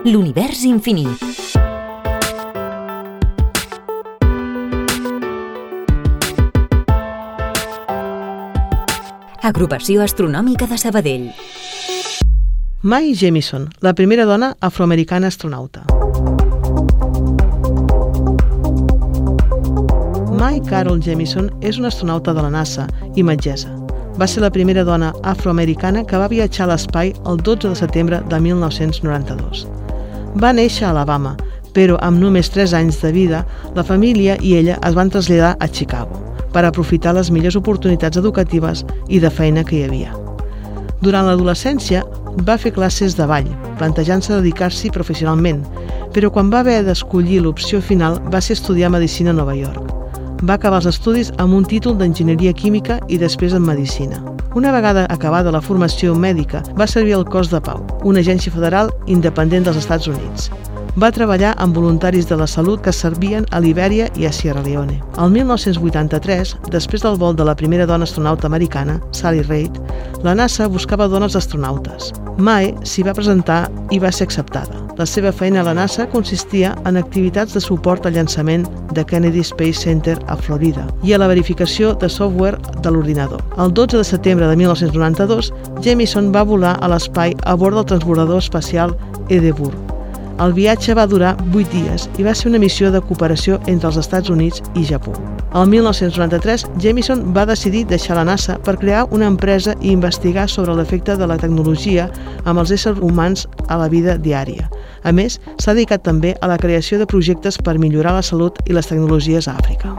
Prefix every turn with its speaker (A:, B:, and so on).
A: L'univers infinit. Agrupació Astronòmica de Sabadell.
B: Mae Jemison, la primera dona afroamericana astronauta. Mae Carol Jemison és una astronauta de la NASA i metgessa. Va ser la primera dona afroamericana que va viatjar a l'espai el 12 de setembre de 1992. Va néixer a Alabama, però amb només 3 anys de vida, la família i ella es van traslladar a Chicago per aprofitar les millors oportunitats educatives i de feina que hi havia. Durant l'adolescència va fer classes de ball, plantejant-se dedicar-s'hi professionalment, però quan va haver d'escollir l'opció final va ser estudiar Medicina a Nova York. Va acabar els estudis amb un títol d'Enginyeria Química i després en Medicina. Una vegada acabada la formació mèdica, va servir al Cos de Pau, una agència federal independent dels Estats Units va treballar amb voluntaris de la salut que servien a Libèria i a Sierra Leone. El 1983, després del vol de la primera dona astronauta americana, Sally Reid, la NASA buscava dones astronautes. Mae s'hi va presentar i va ser acceptada. La seva feina a la NASA consistia en activitats de suport al llançament de Kennedy Space Center a Florida i a la verificació de software de l'ordinador. El 12 de setembre de 1992, Jamison va volar a l'espai a bord del transbordador espacial Edinburgh, el viatge va durar 8 dies i va ser una missió de cooperació entre els Estats Units i Japó. El 1993, Jamison va decidir deixar la NASA per crear una empresa i investigar sobre l'efecte de la tecnologia amb els éssers humans a la vida diària. A més, s'ha dedicat també a la creació de projectes per millorar la salut i les tecnologies a Àfrica.